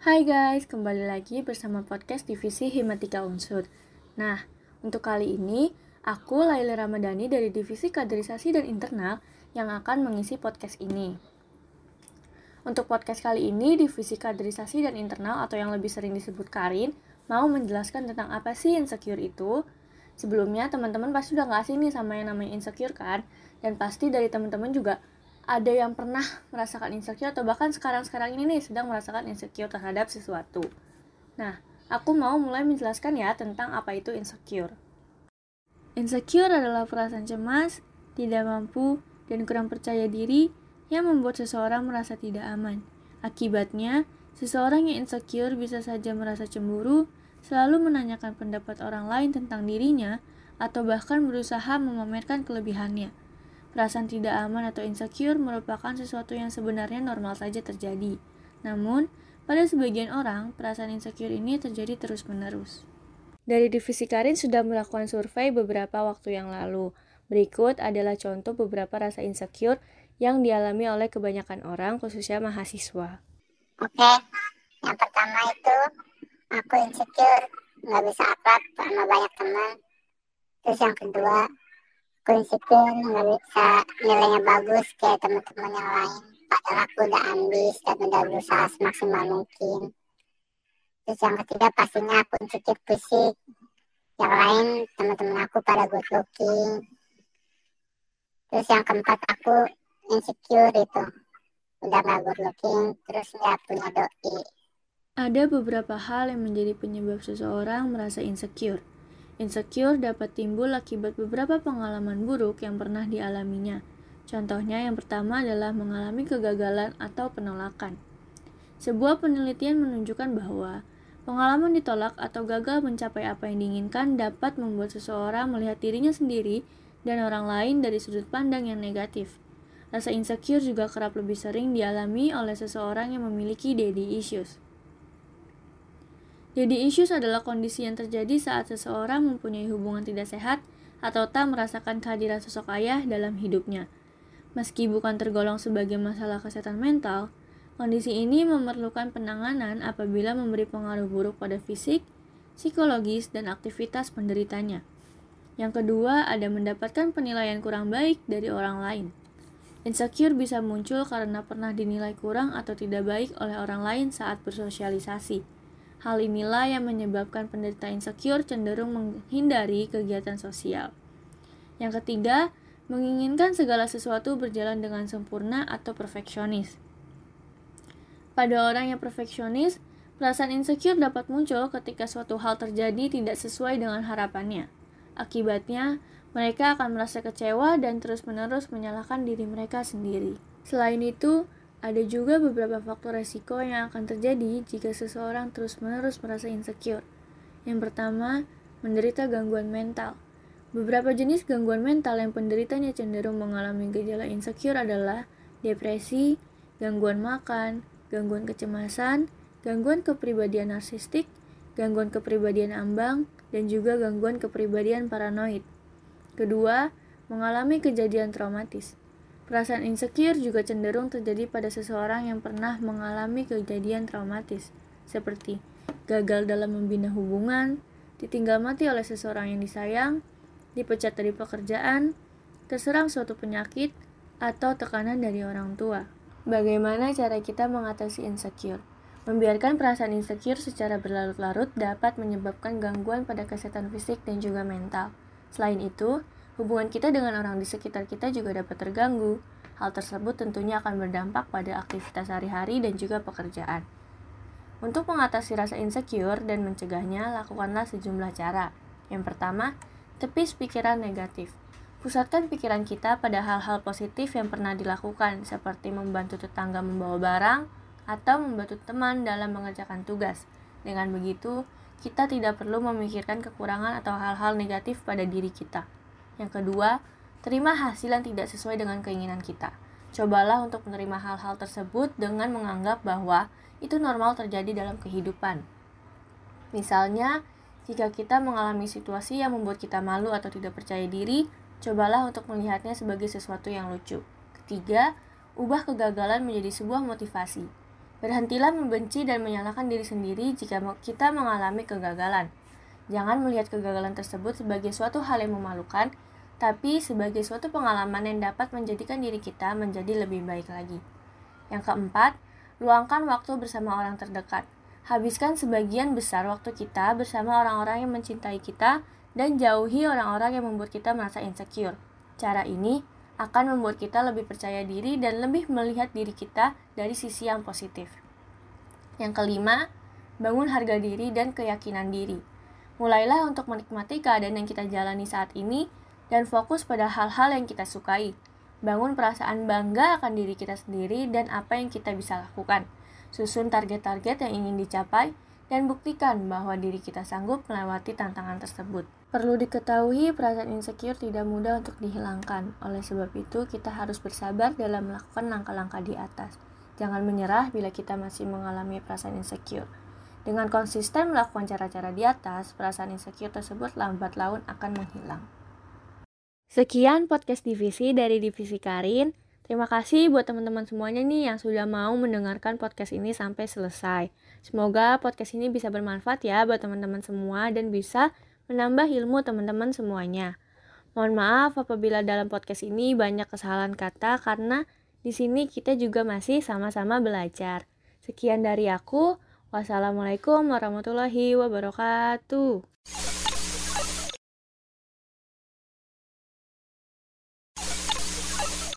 Hai guys, kembali lagi bersama podcast Divisi Himatika Unsur. Nah, untuk kali ini, aku Laila Ramadhani dari Divisi Kaderisasi dan Internal yang akan mengisi podcast ini. Untuk podcast kali ini, Divisi Kaderisasi dan Internal atau yang lebih sering disebut Karin, mau menjelaskan tentang apa sih insecure itu. Sebelumnya, teman-teman pasti udah nggak asing nih sama yang namanya insecure kan? Dan pasti dari teman-teman juga ada yang pernah merasakan insecure atau bahkan sekarang-sekarang ini nih sedang merasakan insecure terhadap sesuatu. Nah, aku mau mulai menjelaskan ya tentang apa itu insecure. Insecure adalah perasaan cemas, tidak mampu, dan kurang percaya diri yang membuat seseorang merasa tidak aman. Akibatnya, seseorang yang insecure bisa saja merasa cemburu, selalu menanyakan pendapat orang lain tentang dirinya, atau bahkan berusaha memamerkan kelebihannya. Perasaan tidak aman atau insecure merupakan sesuatu yang sebenarnya normal saja terjadi. Namun, pada sebagian orang, perasaan insecure ini terjadi terus-menerus. Dari divisi Karin sudah melakukan survei beberapa waktu yang lalu. Berikut adalah contoh beberapa rasa insecure yang dialami oleh kebanyakan orang, khususnya mahasiswa. Oke, yang pertama itu aku insecure, nggak bisa akrab sama banyak teman. Terus yang kedua, prinsipnya nggak bisa nilainya bagus kayak teman-teman yang lain. Padahal aku udah ambis dan udah berusaha semaksimal mungkin. Terus yang ketiga pastinya aku insecure fisik. Yang lain teman-teman aku pada good looking. Terus yang keempat aku insecure itu udah gak good looking terus nggak punya doi. Ada beberapa hal yang menjadi penyebab seseorang merasa insecure Insecure dapat timbul akibat beberapa pengalaman buruk yang pernah dialaminya. Contohnya yang pertama adalah mengalami kegagalan atau penolakan. Sebuah penelitian menunjukkan bahwa pengalaman ditolak atau gagal mencapai apa yang diinginkan dapat membuat seseorang melihat dirinya sendiri dan orang lain dari sudut pandang yang negatif. Rasa insecure juga kerap lebih sering dialami oleh seseorang yang memiliki daddy issues. Jadi issues adalah kondisi yang terjadi saat seseorang mempunyai hubungan tidak sehat atau tak merasakan kehadiran sosok ayah dalam hidupnya. Meski bukan tergolong sebagai masalah kesehatan mental, kondisi ini memerlukan penanganan apabila memberi pengaruh buruk pada fisik, psikologis, dan aktivitas penderitanya. Yang kedua, ada mendapatkan penilaian kurang baik dari orang lain. Insecure bisa muncul karena pernah dinilai kurang atau tidak baik oleh orang lain saat bersosialisasi. Hal inilah yang menyebabkan penderita insecure cenderung menghindari kegiatan sosial. Yang ketiga, menginginkan segala sesuatu berjalan dengan sempurna atau perfeksionis. Pada orang yang perfeksionis, perasaan insecure dapat muncul ketika suatu hal terjadi tidak sesuai dengan harapannya. Akibatnya, mereka akan merasa kecewa dan terus-menerus menyalahkan diri mereka sendiri. Selain itu, ada juga beberapa faktor resiko yang akan terjadi jika seseorang terus-menerus merasa insecure. Yang pertama, menderita gangguan mental. Beberapa jenis gangguan mental yang penderitanya cenderung mengalami gejala insecure adalah depresi, gangguan makan, gangguan kecemasan, gangguan kepribadian narsistik, gangguan kepribadian ambang, dan juga gangguan kepribadian paranoid. Kedua, mengalami kejadian traumatis. Perasaan insecure juga cenderung terjadi pada seseorang yang pernah mengalami kejadian traumatis, seperti gagal dalam membina hubungan, ditinggal mati oleh seseorang yang disayang, dipecat dari pekerjaan, terserang suatu penyakit, atau tekanan dari orang tua. Bagaimana cara kita mengatasi insecure? Membiarkan perasaan insecure secara berlarut-larut dapat menyebabkan gangguan pada kesehatan fisik dan juga mental. Selain itu, hubungan kita dengan orang di sekitar kita juga dapat terganggu. Hal tersebut tentunya akan berdampak pada aktivitas sehari-hari dan juga pekerjaan. Untuk mengatasi rasa insecure dan mencegahnya, lakukanlah sejumlah cara. Yang pertama, tepis pikiran negatif. Pusatkan pikiran kita pada hal-hal positif yang pernah dilakukan, seperti membantu tetangga membawa barang atau membantu teman dalam mengerjakan tugas. Dengan begitu, kita tidak perlu memikirkan kekurangan atau hal-hal negatif pada diri kita. Yang kedua, terima hasil yang tidak sesuai dengan keinginan kita. Cobalah untuk menerima hal-hal tersebut dengan menganggap bahwa itu normal terjadi dalam kehidupan. Misalnya, jika kita mengalami situasi yang membuat kita malu atau tidak percaya diri, cobalah untuk melihatnya sebagai sesuatu yang lucu. Ketiga, ubah kegagalan menjadi sebuah motivasi. Berhentilah membenci dan menyalahkan diri sendiri jika kita mengalami kegagalan. Jangan melihat kegagalan tersebut sebagai suatu hal yang memalukan, tapi sebagai suatu pengalaman yang dapat menjadikan diri kita menjadi lebih baik lagi. Yang keempat, luangkan waktu bersama orang terdekat. Habiskan sebagian besar waktu kita bersama orang-orang yang mencintai kita dan jauhi orang-orang yang membuat kita merasa insecure. Cara ini akan membuat kita lebih percaya diri dan lebih melihat diri kita dari sisi yang positif. Yang kelima, bangun harga diri dan keyakinan diri. Mulailah untuk menikmati keadaan yang kita jalani saat ini dan fokus pada hal-hal yang kita sukai. Bangun perasaan bangga akan diri kita sendiri dan apa yang kita bisa lakukan. Susun target-target yang ingin dicapai dan buktikan bahwa diri kita sanggup melewati tantangan tersebut. Perlu diketahui, perasaan insecure tidak mudah untuk dihilangkan. Oleh sebab itu, kita harus bersabar dalam melakukan langkah-langkah di atas. Jangan menyerah bila kita masih mengalami perasaan insecure. Dengan konsisten melakukan cara-cara di atas, perasaan insecure tersebut lambat laun akan menghilang. Sekian podcast divisi dari Divisi Karin. Terima kasih buat teman-teman semuanya nih yang sudah mau mendengarkan podcast ini sampai selesai. Semoga podcast ini bisa bermanfaat ya buat teman-teman semua dan bisa menambah ilmu teman-teman semuanya. Mohon maaf apabila dalam podcast ini banyak kesalahan kata karena di sini kita juga masih sama-sama belajar. Sekian dari aku. Wassalamualaikum warahmatullahi wabarakatuh.